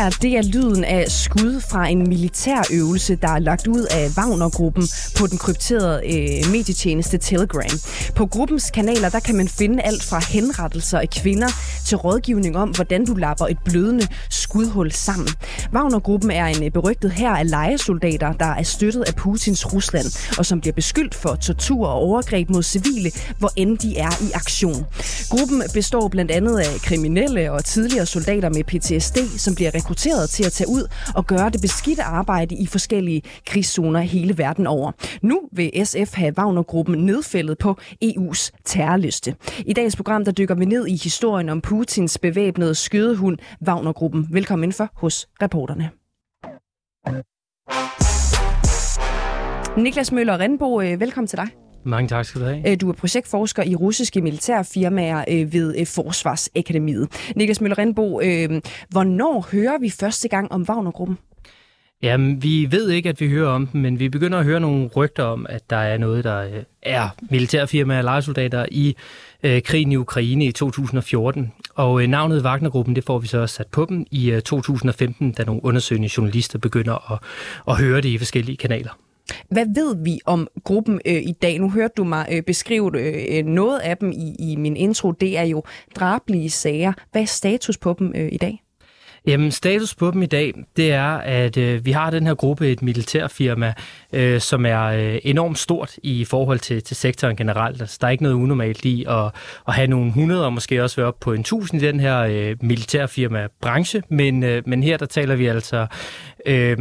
Her, det er lyden af skud fra en militærøvelse, der er lagt ud af Wagner-gruppen på den krypterede øh, medietjeneste Telegram. På gruppens kanaler, der kan man finde alt fra henrettelser af kvinder til rådgivning om, hvordan du lapper et blødende skudhul sammen. Wagner-gruppen er en øh, berygtet her af lejesoldater, der er støttet af Putins Rusland, og som bliver beskyldt for tortur og overgreb mod civile, hvor end de er i aktion. Gruppen består blandt andet af kriminelle og tidligere soldater med PTSD, som bliver rekrutteret til at tage ud og gøre det beskidte arbejde i forskellige krigszoner hele verden over. Nu vil SF have Wagner-gruppen nedfældet på EU's terrorliste. I dagens program der dykker vi ned i historien om Putins bevæbnede skydehund Wagner-gruppen. Velkommen indenfor hos reporterne. Niklas Møller Renbo, øh, velkommen til dig. Mange tak skal du have. Øh, du er projektforsker i russiske militærfirmaer øh, ved Forsvarsakademiet. Niklas Møller Renbo, hvornår hører vi første gang om Wagner-gruppen? Jamen, vi ved ikke, at vi hører om dem, men vi begynder at høre nogle rygter om, at der er noget, der øh, er militærfirmaer og lejesoldater i øh, krigen i Ukraine i 2014. Og øh, navnet Wagnergruppen, det får vi så også sat på dem i øh, 2015, da nogle undersøgende journalister begynder at, at høre det i forskellige kanaler. Hvad ved vi om gruppen øh, i dag? Nu hørte du mig øh, beskrive øh, øh noget af dem i, i min intro. Det er jo drablige sager. Hvad er status på dem øh, i dag? Jamen, status på dem i dag, det er, at øh, vi har den her gruppe, et militærfirma, øh, som er øh, enormt stort i forhold til, til sektoren generelt. Altså, der er ikke noget unormalt i at, at have nogle hundrede, og måske også være op på en tusind i den her øh, militærfirma-branche, men, øh, men her der taler vi altså øh,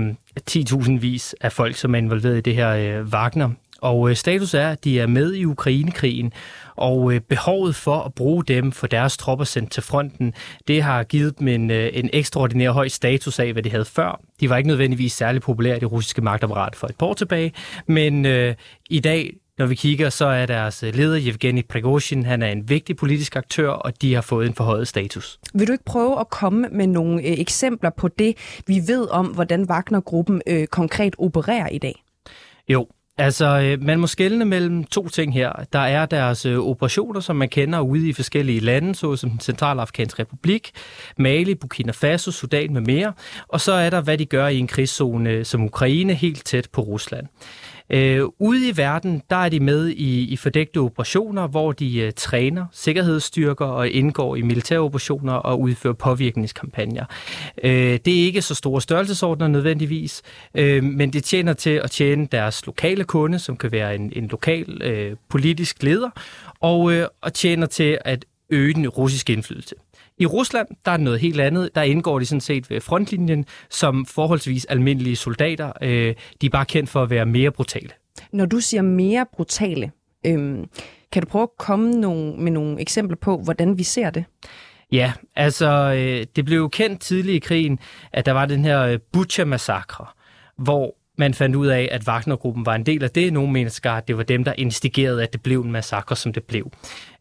10.000 vis af folk, som er involveret i det her øh, Wagner. Og øh, status er, at de er med i Ukrainekrigen, og øh, behovet for at bruge dem for deres tropper sendt til fronten, det har givet dem en, øh, en ekstraordinær høj status af, hvad de havde før. De var ikke nødvendigvis særlig populære i det russiske magtapparat for et par år tilbage, men øh, i dag når vi kigger, så er deres leder, Yevgeny Prigozhin, han er en vigtig politisk aktør, og de har fået en forhøjet status. Vil du ikke prøve at komme med nogle øh, eksempler på det, vi ved om, hvordan Wagner-gruppen øh, konkret opererer i dag? Jo, Altså, øh, man må skelne mellem to ting her. Der er deres øh, operationer, som man kender ude i forskellige lande, såsom den Centralafrikanske Republik, Mali, Burkina Faso, Sudan med mere. Og så er der, hvad de gør i en krigszone øh, som Ukraine, helt tæt på Rusland. Øh, ude i verden, der er de med i, i fordækte operationer, hvor de øh, træner sikkerhedsstyrker og indgår i militære operationer og udfører påvirkningskampagner. Øh, det er ikke så store størrelsesordner nødvendigvis, øh, men det tjener til at tjene deres lokale kunde, som kan være en, en lokal øh, politisk leder, og, øh, og tjener til at øge den russiske indflydelse. I Rusland, der er noget helt andet. Der indgår de sådan set ved frontlinjen som forholdsvis almindelige soldater. Øh, de er bare kendt for at være mere brutale. Når du siger mere brutale, øhm, kan du prøve at komme nogle, med nogle eksempler på, hvordan vi ser det? Ja, altså øh, det blev jo kendt tidligt i krigen, at der var den her øh, Butcher-massakre, hvor man fandt ud af, at Wagner-gruppen var en del af det. Nogle mennesker, at det var dem, der instigerede, at det blev en massakre, som det blev.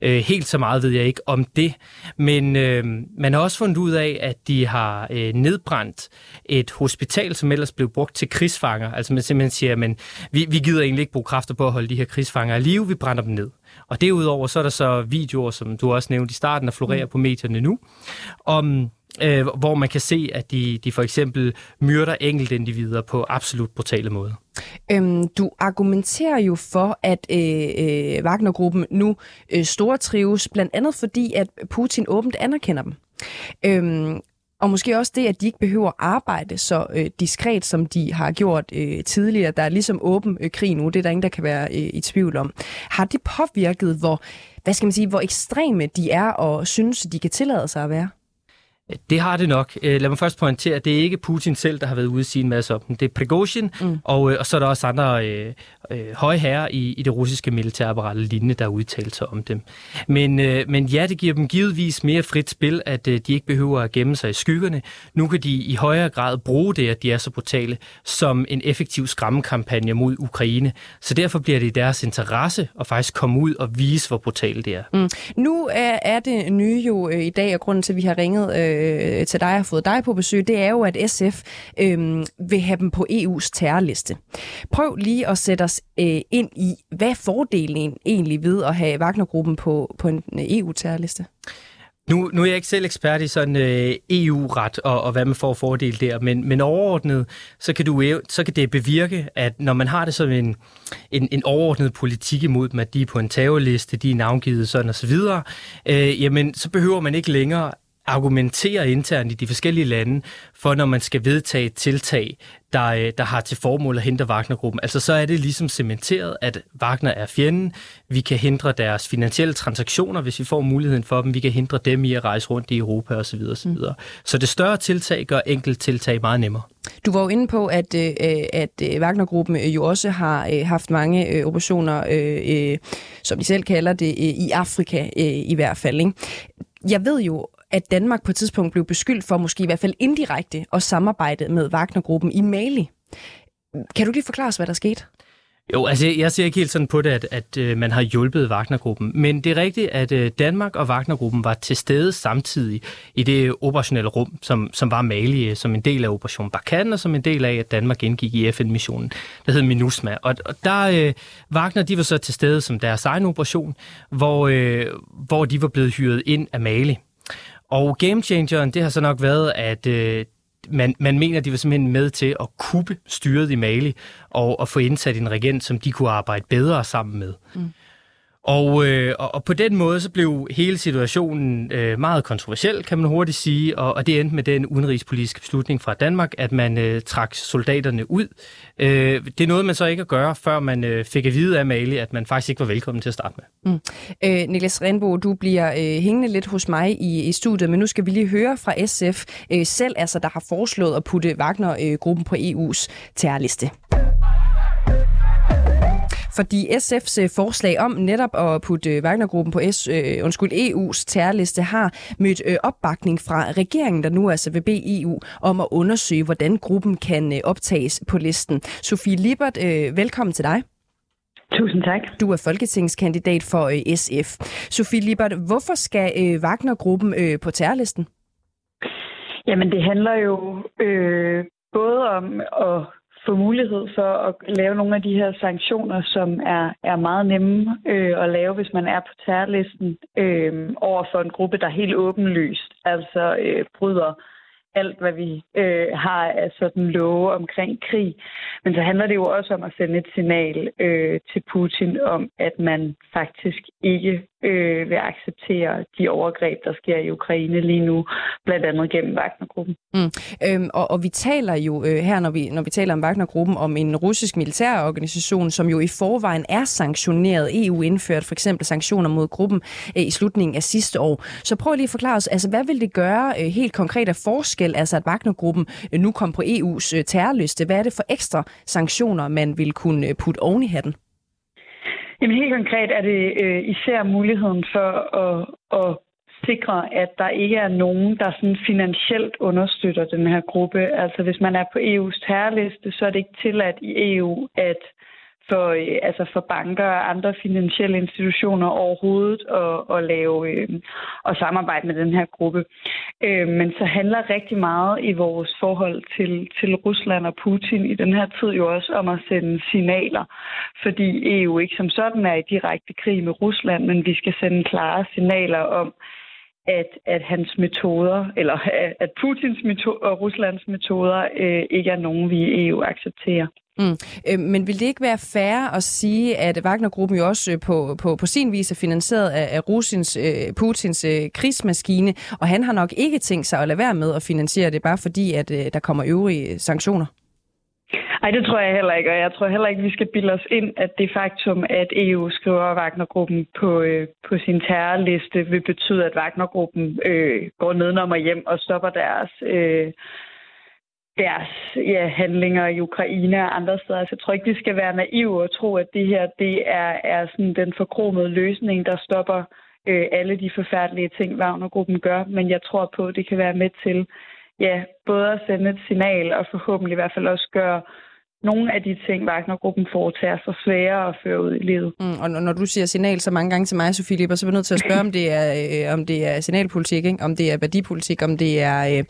Øh, helt så meget ved jeg ikke om det, men øh, man har også fundet ud af, at de har øh, nedbrændt et hospital, som ellers blev brugt til krigsfanger. Altså man simpelthen siger, at vi, vi gider egentlig ikke bruge kræfter på at holde de her krigsfanger i live, vi brænder dem ned. Og derudover så er der så videoer, som du også nævnte i starten, der florerer mm. på medierne nu, om øh, hvor man kan se, at de, de for eksempel myrder enkelte individer på absolut brutale måder. Øhm, du argumenterer jo for, at øh, øh, Wagner-gruppen nu øh, stortrives, blandt andet fordi, at Putin åbent anerkender dem. Øhm, og måske også det, at de ikke behøver arbejde så øh, diskret, som de har gjort øh, tidligere. Der er ligesom åben øh, krig nu, det er der ingen, der kan være øh, i tvivl om. Har det påvirket, hvor, hvad skal man sige, hvor ekstreme de er og synes, de kan tillade sig at være? Det har det nok. Øh, lad mig først pointere, at det er ikke Putin selv, der har været ude at sige en masse om dem. Det er Prigozhin, mm. og, øh, og så er der også andre øh, øh, høje herrer i, i det russiske militærapparat lignende, der udtaler sig om dem. Men, øh, men ja, det giver dem givetvis mere frit spil, at øh, de ikke behøver at gemme sig i skyggerne. Nu kan de i højere grad bruge det, at de er så brutale, som en effektiv skræmmekampagne mod Ukraine. Så derfor bliver det i deres interesse at faktisk komme ud og vise, hvor brutale det er. Mm. Nu er, er det nye jo øh, i dag, og grunden til, at vi har ringet øh, Øh, til dig og fået dig på besøg, det er jo, at SF øh, vil have dem på EU's terrorliste. Prøv lige at sætte os øh, ind i, hvad er fordelen egentlig ved at have Wagnergruppen på, på en øh, EU-terrorliste? Nu, nu er jeg ikke selv ekspert i sådan øh, EU-ret og, og hvad man får fordel der, men, men overordnet, så kan, du, så kan det bevirke, at når man har det som en, en, en overordnet politik imod dem, at de er på en terrorliste, de er navngivet sådan og så videre, øh, jamen så behøver man ikke længere argumentere internt i de forskellige lande for, når man skal vedtage et tiltag, der, øh, der har til formål at hindre Wagner-gruppen. Altså så er det ligesom cementeret, at Wagner er fjenden. Vi kan hindre deres finansielle transaktioner, hvis vi får muligheden for dem. Vi kan hindre dem i at rejse rundt i Europa osv. osv. Mm. Så det større tiltag gør enkelt tiltag meget nemmere. Du var jo inde på, at, øh, at øh, Wagner-gruppen jo også har haft mange operationer, som de selv kalder det, i Afrika i hvert fald. Ikke? Jeg ved jo at Danmark på et tidspunkt blev beskyldt for, måske i hvert fald indirekte, at samarbejde med Wagner-gruppen i Mali. Kan du lige forklare os, hvad der skete? Jo, altså jeg ser ikke helt sådan på det, at, at øh, man har hjulpet Wagnergruppen. Men det er rigtigt, at øh, Danmark og Wagnergruppen var til stede samtidig i det operationelle rum, som, som var Mali, øh, som en del af Operation Barkan, og som en del af, at Danmark indgik i FN-missionen, der hed MINUSMA. Og, og der, øh, Wagner, de var så til stede som deres egen operation, hvor, øh, hvor de var blevet hyret ind af Mali. Og game changeren, det har så nok været, at øh, man, man mener, de var simpelthen med til at kuppe styret i Mali og, at få indsat en regent, som de kunne arbejde bedre sammen med. Mm. Og, øh, og, og på den måde så blev hele situationen øh, meget kontroversiel, kan man hurtigt sige, og, og det endte med den udenrigspolitiske beslutning fra Danmark, at man øh, trak soldaterne ud. Øh, det er noget, man så ikke at gøre, før man øh, fik at vide af Mali, at man faktisk ikke var velkommen til at starte med. Mm. Øh, Niklas Renbo, du bliver øh, hængende lidt hos mig i, i studiet, men nu skal vi lige høre fra SF øh, selv, altså der har foreslået at putte Wagner-gruppen øh, på EU's terrorliste. Fordi SF's øh, forslag om netop at putte øh, Wagnergruppen på S, øh, undskyld, EU's terrorliste har mødt øh, opbakning fra regeringen, der nu altså vil bede EU om at undersøge, hvordan gruppen kan øh, optages på listen. Sofie Libert, øh, velkommen til dig. Tusind tak. Du er folketingskandidat for øh, SF. Sofie Libert, hvorfor skal øh, Wagner-gruppen øh, på terrorlisten? Jamen, det handler jo øh, både om at få mulighed for at lave nogle af de her sanktioner, som er, er meget nemme øh, at lave, hvis man er på terrorlisten øh, over for en gruppe, der helt åbenlyst altså øh, bryder alt, hvad vi øh, har af sådan love omkring krig. Men så handler det jo også om at sende et signal øh, til Putin om, at man faktisk ikke øh, vil acceptere de overgreb, der sker i Ukraine lige nu, blandt andet gennem Wagnergruppen. Mm. Øhm, og, og vi taler jo øh, her, når vi, når vi taler om Wagnergruppen, om en russisk militærorganisation, som jo i forvejen er sanktioneret. EU indført for eksempel sanktioner mod gruppen øh, i slutningen af sidste år. Så prøv lige at forklare os, altså hvad vil det gøre øh, helt konkret af forskel, altså at Wagnergruppen øh, nu kom på EU's øh, terrorliste? Hvad er det for ekstra sanktioner, man vil kunne øh, putte oven i hatten? Jamen helt konkret er det øh, især muligheden for at, at sikre, at der ikke er nogen, der sådan finansielt understøtter den her gruppe. Altså hvis man er på EU's terrorliste, så er det ikke tilladt i EU at for, øh, altså for banker og andre finansielle institutioner overhovedet at, at lave øh, og samarbejde med den her gruppe. Øh, men så handler rigtig meget i vores forhold til, til Rusland og Putin i den her tid jo også om at sende signaler, fordi EU ikke som sådan er i direkte krig med Rusland, men vi skal sende klare signaler om, at, at hans metoder, eller at Putins metoder og Ruslands metoder øh, ikke er nogen, vi i EU accepterer. Mm. Øh, men vil det ikke være fair at sige, at Wagner-gruppen jo også øh, på, på, på sin vis er finansieret af, af Rusins, øh, Putins øh, krigsmaskine, og han har nok ikke tænkt sig at lade være med at finansiere det, bare fordi at øh, der kommer øvrige sanktioner? Nej, det tror jeg heller ikke, og jeg tror heller ikke, vi skal bilde os ind, at det faktum, at EU skriver Wagnergruppen på, øh, på sin terrorliste, vil betyde, at Wagnergruppen øh, går nedenom og hjem og stopper deres, øh, deres ja, handlinger i Ukraine og andre steder. Altså, jeg tror ikke, vi skal være naive og tro, at det her det er, er sådan den forkromede løsning, der stopper øh, alle de forfærdelige ting, Wagnergruppen gør. Men jeg tror på, at det kan være med til ja, både at sende et signal og forhåbentlig i hvert fald også gøre nogle af de ting, Wagner-gruppen foretager sig svære at føre ud i livet. Mm, og når du siger signal så mange gange til mig, Sofie Lipper, så er vi nødt til at spørge, om det er, øh, om det er signalpolitik, ikke? om det er værdipolitik, om det er... Øh,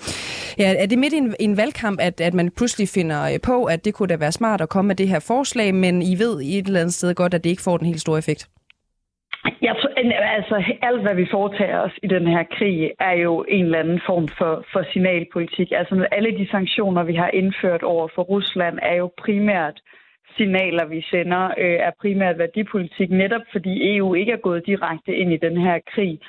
ja, er det midt i en, en valgkamp, at, at man pludselig finder øh, på, at det kunne da være smart at komme med det her forslag, men I ved i et eller andet sted godt, at det ikke får den helt store effekt? Jeg Øh, altså, alt, hvad vi foretager os i den her krig, er jo en eller anden form for, for signalpolitik. Altså, alle de sanktioner, vi har indført over for Rusland, er jo primært signaler, vi sender, øh, er primært værdipolitik, netop fordi EU ikke er gået direkte ind i den her krig.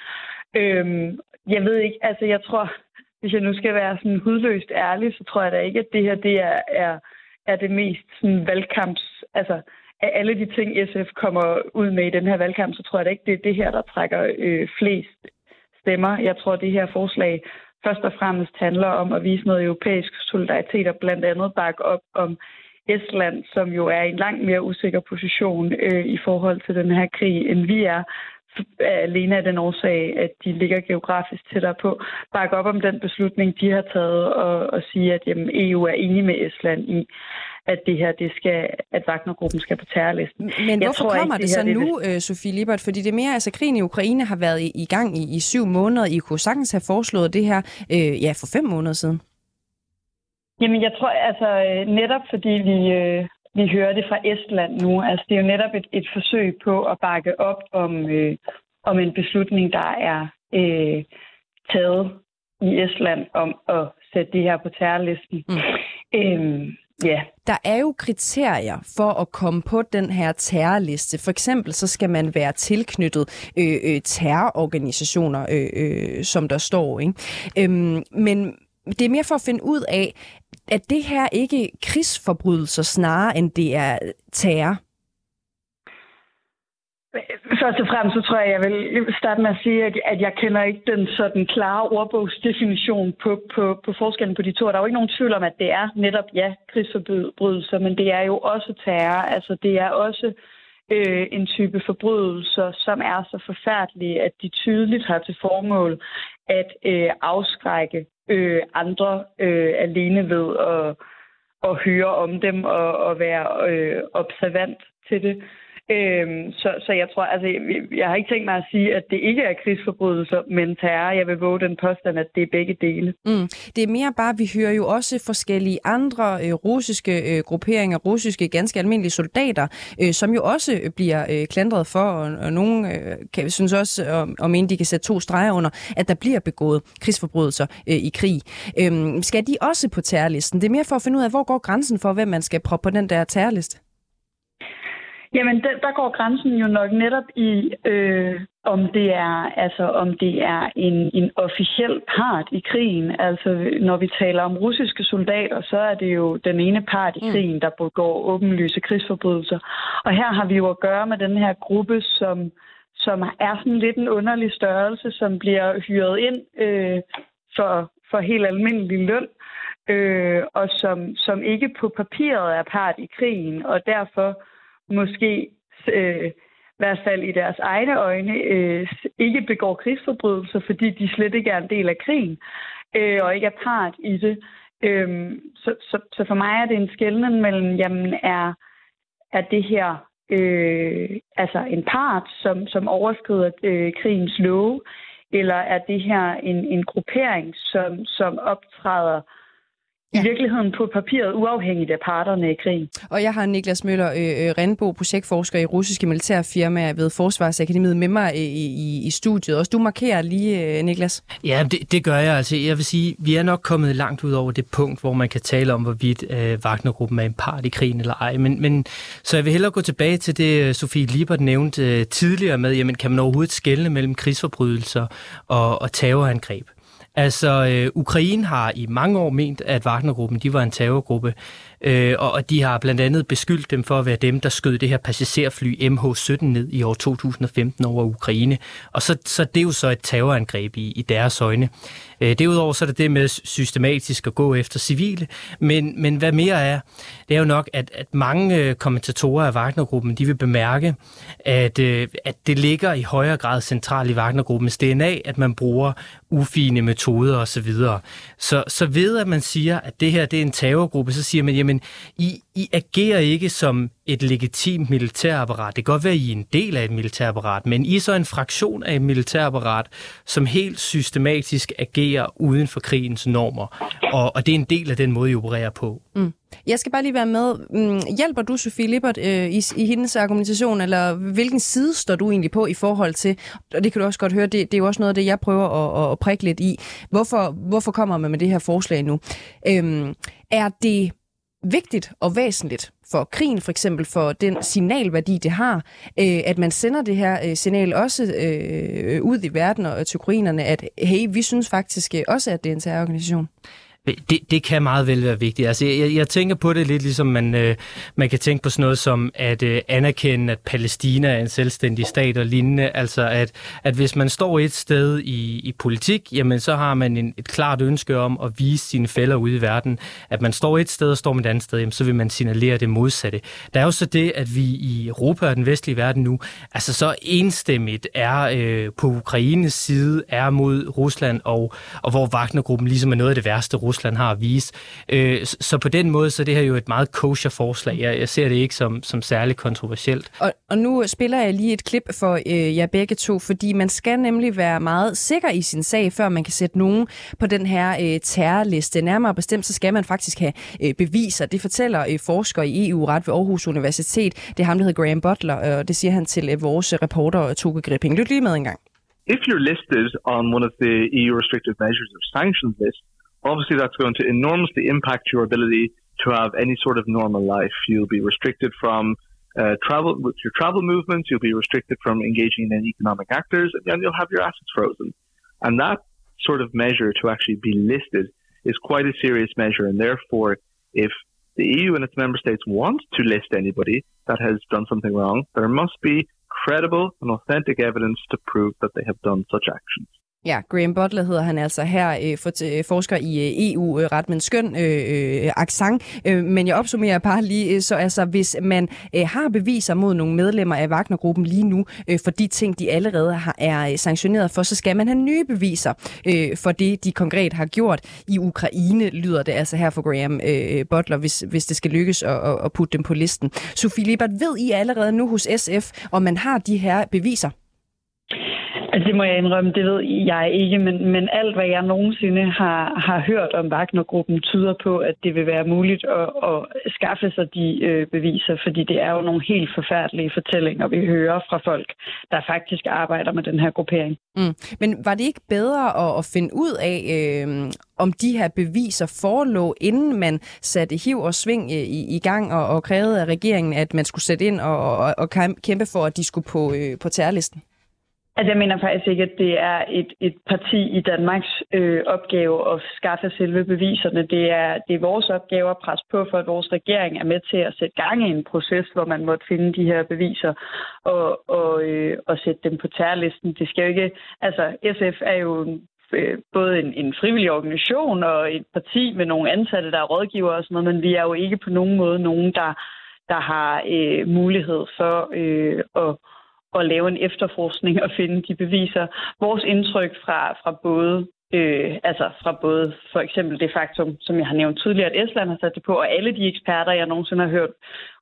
Øhm, jeg ved ikke, altså jeg tror, hvis jeg nu skal være sådan hudløst ærlig, så tror jeg da ikke, at det her det er, er, er det mest sådan valgkamps... Altså, af alle de ting, SF kommer ud med i den her valgkamp, så tror jeg da ikke, det er det her, der trækker øh, flest stemmer. Jeg tror, det her forslag først og fremmest handler om at vise noget europæisk solidaritet og blandt andet bakke op om Estland, som jo er i en langt mere usikker position øh, i forhold til den her krig, end vi er alene af den årsag, at de ligger geografisk tættere på, bakke op om den beslutning, de har taget, og, og sige, at jamen, EU er enige med Estland i, at det her, det skal, at Wagner-gruppen skal på terrorlisten. Men jeg hvorfor tror kommer ikke, det, det så det nu, det... Øh, Sofie Libert? Fordi det er mere, altså krigen i Ukraine har været i, i gang i, i syv måneder. I kunne sagtens have foreslået det her, øh, ja, for fem måneder siden. Jamen, jeg tror, altså netop fordi vi, øh, vi hører det fra Estland nu, altså det er jo netop et, et forsøg på at bakke op om, øh, om en beslutning, der er øh, taget i Estland om at sætte det her på terrorlisten. Mm. Øhm, Ja. Der er jo kriterier for at komme på den her terrorliste. For eksempel så skal man være tilknyttet øh, øh, terrororganisationer, øh, øh, som der står. Ikke? Øhm, men det er mere for at finde ud af, at det her ikke krigsforbrydelser snarere, end det er terror. Først og fremmest så tror jeg, jeg vil starte med at sige, at, at jeg kender ikke den sådan klare ordbogsdefinition på, på, på forskellen på de to. Der er jo ikke nogen tvivl om, at det er netop, ja, krigsforbrydelser, men det er jo også terror. Altså det er også øh, en type forbrydelser, som er så forfærdelige, at de tydeligt har til formål at øh, afskrække øh, andre øh, alene ved at, at høre om dem og, og være øh, observant til det. Øhm, så, så jeg tror, altså, jeg, jeg har ikke tænkt mig at sige, at det ikke er krigsforbrydelser, men terror. Jeg vil våge den påstand, at det er begge dele. Mm. Det er mere bare, vi hører jo også forskellige andre øh, russiske øh, grupperinger, russiske ganske almindelige soldater, øh, som jo også øh, bliver øh, klandret for, og, og nogen øh, kan synes også, om, om en de kan sætte to streger under, at der bliver begået krigsforbrydelser øh, i krig. Øhm, skal de også på terrorlisten? Det er mere for at finde ud af, hvor går grænsen for, hvem man skal proppe på den der terrorliste? Jamen, der, der går grænsen jo nok netop i, øh, om det er altså om det er en, en officiel part i krigen. Altså, når vi taler om russiske soldater, så er det jo den ene part i mm. krigen, der begår åbenlyse krigsforbrydelser. Og her har vi jo at gøre med den her gruppe, som, som er sådan lidt en underlig størrelse, som bliver hyret ind øh, for, for helt almindelig løn, øh, og som, som ikke på papiret er part i krigen, og derfor måske øh, i hvert fald i deres egne øjne øh, ikke begår krigsforbrydelser, fordi de slet ikke er en del af krigen øh, og ikke er part i det. Øh, så, så, så for mig er det en skældning mellem, jamen er, er det her øh, altså en part, som, som overskrider øh, krigens love, eller er det her en, en gruppering, som, som optræder ja. i virkeligheden på papiret uafhængigt af parterne i krigen. Og jeg har Niklas Møller øh, øh Renbo, projektforsker i russiske militærfirmaer ved Forsvarsakademiet med mig i, i, i studiet. Også du markerer lige, øh, Niklas. Ja, det, det gør jeg. Altså, jeg vil sige, vi er nok kommet langt ud over det punkt, hvor man kan tale om, hvorvidt øh, Wagnergruppen er en part i krigen eller ej. Men, men, så jeg vil hellere gå tilbage til det, øh, Sofie Liebert nævnte øh, tidligere med, jamen, kan man overhovedet skelne mellem krigsforbrydelser og, og terrorangreb? Altså, øh, Ukraine har i mange år ment, at Wagnergruppen de var en terrorgruppe, øh, og de har blandt andet beskyldt dem for at være dem, der skød det her passagerfly MH17 ned i år 2015 over Ukraine. Og så, så det er jo så et terrorangreb i, i deres øjne. Øh, derudover så er det det med systematisk at gå efter civile, men, men hvad mere er, det er jo nok, at, at mange øh, kommentatorer af Wagnergruppen, de vil bemærke, at, øh, at det ligger i højere grad centralt i Wagnergruppens DNA, at man bruger ufine metoder osv. Så, videre. så så ved at man siger, at det her det er en terrorgruppe, så siger man, jamen, i, I agerer ikke som et legitimt militærapparat. Det kan godt være, at I er en del af et militærapparat, men I er så en fraktion af et militærapparat, som helt systematisk agerer uden for krigens normer. Og, og det er en del af den måde, I opererer på. Mm. Jeg skal bare lige være med. Mm, hjælper du Sofie Lippert øh, i, i hendes argumentation, eller hvilken side står du egentlig på i forhold til, og det kan du også godt høre, det, det er jo også noget af det, jeg prøver at, at prikke lidt i. Hvorfor, hvorfor kommer man med det her forslag nu? Øhm, er det vigtigt og væsentligt for krigen, for eksempel for den signalværdi, det har, øh, at man sender det her øh, signal også øh, ud i verden og til ukrainerne, at hey, vi synes faktisk øh, også, at det er en terrororganisation. Det, det kan meget vel være vigtigt. Altså, jeg, jeg tænker på det lidt ligesom man, øh, man kan tænke på sådan noget som at øh, anerkende, at Palæstina er en selvstændig stat og lignende. Altså at, at hvis man står et sted i, i politik, jamen så har man en, et klart ønske om at vise sine fælder ude i verden. At man står et sted og står med et andet sted, jamen, så vil man signalere det modsatte. Der er jo så det, at vi i Europa og den vestlige verden nu, altså så enstemmigt er øh, på Ukraines side, er mod Rusland, og, og hvor Wagnergruppen ligesom er noget af det værste Rusland har at vise. Øh, så på den måde, så er det her jo et meget kosher forslag. Jeg, jeg ser det ikke som, som særligt kontroversielt. Og, og nu spiller jeg lige et klip for øh, jer begge to, fordi man skal nemlig være meget sikker i sin sag, før man kan sætte nogen på den her øh, terrorliste. Nærmere bestemt, så skal man faktisk have øh, beviser. Det fortæller øh, forsker i EU-ret ved Aarhus Universitet. Det er ham, der hedder Graham Butler, og det siger han til øh, vores reporter Toge Gripping. Lyt lige med en gang. If you're listed on one of the EU restricted measures or sanctions list, obviously that's going to enormously impact your ability to have any sort of normal life. You'll be restricted from uh, travel with your travel movements. You'll be restricted from engaging in economic actors, and you'll have your assets frozen. And that sort of measure to actually be listed is quite a serious measure. And therefore, if the EU and its member states want to list anybody that has done something wrong, there must be credible and authentic evidence to prove that they have done such actions. Ja, Graham Butler hedder han altså her, øh, for, øh, forsker i øh, EU-ret øh, med en skøn øh, øh, accent. Øh, men jeg opsummerer bare lige, øh, så altså hvis man øh, har beviser mod nogle medlemmer af Wagner-gruppen lige nu, øh, for de ting, de allerede har, er øh, sanktioneret for, så skal man have nye beviser øh, for det, de konkret har gjort i Ukraine, lyder det altså her for Graham øh, Butler, hvis, hvis det skal lykkes at, at putte dem på listen. Sofie Libert, ved I allerede nu hos SF, om man har de her beviser? Altså, det må jeg indrømme, det ved jeg ikke, men, men alt, hvad jeg nogensinde har, har hørt om Wagner-gruppen, tyder på, at det vil være muligt at, at skaffe sig de øh, beviser, fordi det er jo nogle helt forfærdelige fortællinger, vi hører fra folk, der faktisk arbejder med den her gruppering. Mm. Men var det ikke bedre at, at finde ud af, øh, om de her beviser forelå, inden man satte hiv og sving øh, i, i gang og, og krævede af regeringen, at man skulle sætte ind og, og, og kæmpe for, at de skulle på, øh, på terrorlisten? Altså, jeg mener faktisk ikke, at det er et, et parti i Danmarks øh, opgave at skaffe selve beviserne. Det er, det er vores opgave at presse på for, at vores regering er med til at sætte gang i en proces, hvor man måtte finde de her beviser og, og, øh, og sætte dem på terrorlisten. Det skal jo ikke... Altså, SF er jo øh, både en, en frivillig organisation og et parti med nogle ansatte, der er rådgiver og sådan noget, men vi er jo ikke på nogen måde nogen, der, der har øh, mulighed for øh, at at lave en efterforskning og finde de beviser. Vores indtryk fra, fra både Øh, altså fra både for eksempel det faktum, som jeg har nævnt tidligere, at Estland har sat det på, og alle de eksperter, jeg nogensinde har hørt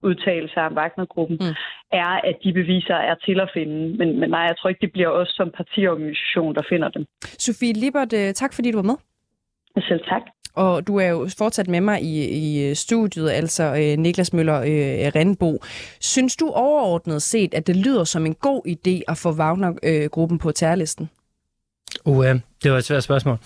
udtale sig om Wagner-gruppen, mm. er, at de beviser er til at finde. Men, men nej, jeg tror ikke, det bliver os som partiorganisation, der finder dem. Sofie Libert, øh, tak fordi du var med. Selv tak. Og du er jo fortsat med mig i, i øh, studiet, altså øh, Niklas Møller øh, øh Renbo. Synes du overordnet set, at det lyder som en god idé at få Wagner-gruppen øh, på terrorlisten? Uh, det var et svært spørgsmål.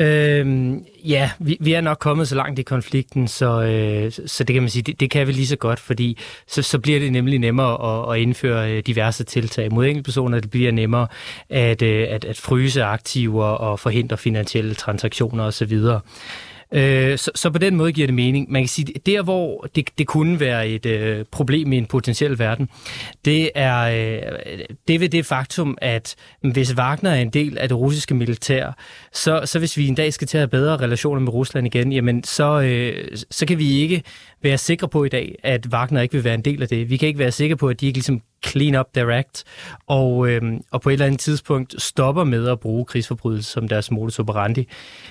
Øh, ja, vi, vi er nok kommet så langt i konflikten, så, øh, så det kan man sige, det, det kan vi lige så godt, fordi så, så bliver det nemlig nemmere at, at indføre øh, diverse tiltag mod enkeltpersoner. Det bliver nemmere at, øh, at, at fryse aktiver og forhindre finansielle transaktioner osv. Øh, så, så på den måde giver det mening. Man kan sige, der hvor det, det kunne være et øh, problem i en potentiel verden, det er øh, det ved det faktum, at hvis Wagner er en del af det russiske militær, så, så hvis vi en dag skal til at have bedre relationer med Rusland igen, jamen så, øh, så kan vi ikke være sikre på i dag, at Wagner ikke vil være en del af det. Vi kan ikke være sikre på, at de ikke ligesom clean up their act, og, øh, og på et eller andet tidspunkt stopper med at bruge krigsforbrydelser som deres modus operandi.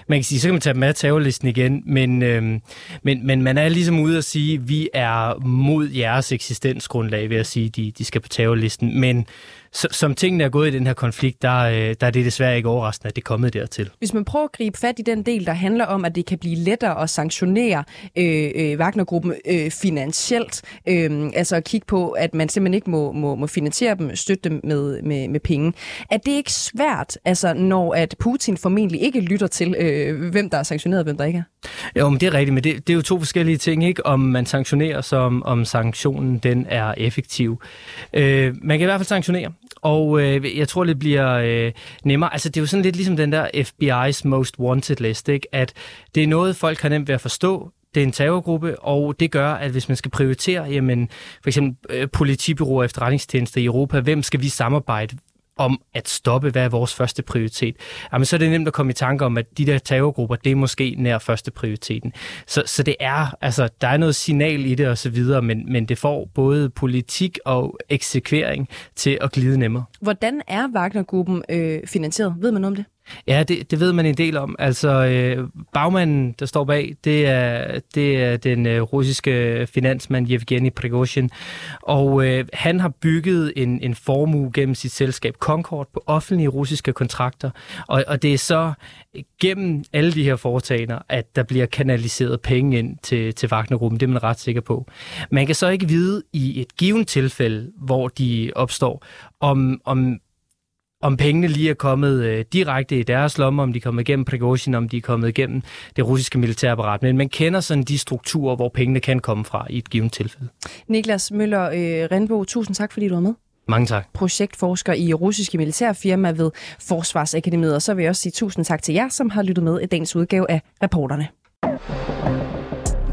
Man kan sige, så kan man tage dem af terrorlisten igen, men, øh, men, men man er ligesom ude at sige, vi er mod jeres eksistensgrundlag ved at sige, de, de skal på terrorlisten, men som tingene er gået i den her konflikt, der, øh, der er det desværre ikke overraskende, at det er kommet dertil. Hvis man prøver at gribe fat i den del, der handler om, at det kan blive lettere at sanktionere øh, øh, Wagner-gruppen øh, finansielt, øh, altså at kigge på, at man simpelthen ikke må, må, må finansiere dem, støtte dem med, med, med penge. Er det ikke svært, altså når at Putin formentlig ikke lytter til, øh, hvem der er sanktioneret og hvem der ikke er? Jo, men det er rigtigt, men det, det er jo to forskellige ting, ikke? Om man sanktionerer, som om sanktionen den er effektiv. Øh, man kan i hvert fald sanktionere, og øh, jeg tror, det bliver øh, nemmere. Altså, det er jo sådan lidt ligesom den der FBI's Most Wanted list, ikke? At det er noget, folk har nemt ved at forstå. Det er en terrorgruppe, og det gør, at hvis man skal prioritere, jamen, for eksempel øh, politibyråer og efterretningstjenester i Europa, hvem skal vi samarbejde om at stoppe, hvad er vores første prioritet, jamen så er det nemt at komme i tanke om, at de der terrorgrupper, det er måske nær første prioriteten. Så, så det er, altså, der er noget signal i det og så videre, men, men det får både politik og eksekvering til at glide nemmere. Hvordan er Wagner-gruppen øh, finansieret? Ved man noget om det? Ja, det, det ved man en del om. Altså, øh, bagmanden, der står bag, det er, det er den øh, russiske finansmand Yevgeny Prigozhin. Og øh, han har bygget en, en formue gennem sit selskab Concord på offentlige russiske kontrakter. Og, og det er så gennem alle de her foretagender, at der bliver kanaliseret penge ind til, til Wagner-gruppen. Det er man ret sikker på. Man kan så ikke vide i et givet tilfælde, hvor de opstår, om, om om pengene lige er kommet øh, direkte i deres lomme, om de er kommet igennem Prigozhin, om de er kommet igennem det russiske militærapparat. Men man kender sådan de strukturer, hvor pengene kan komme fra i et givet tilfælde. Niklas Møller øh, Renbo, tusind tak, fordi du var med. Mange tak. Projektforsker i russiske militærfirma ved Forsvarsakademiet. Og så vil jeg også sige tusind tak til jer, som har lyttet med i dagens udgave af Reporterne.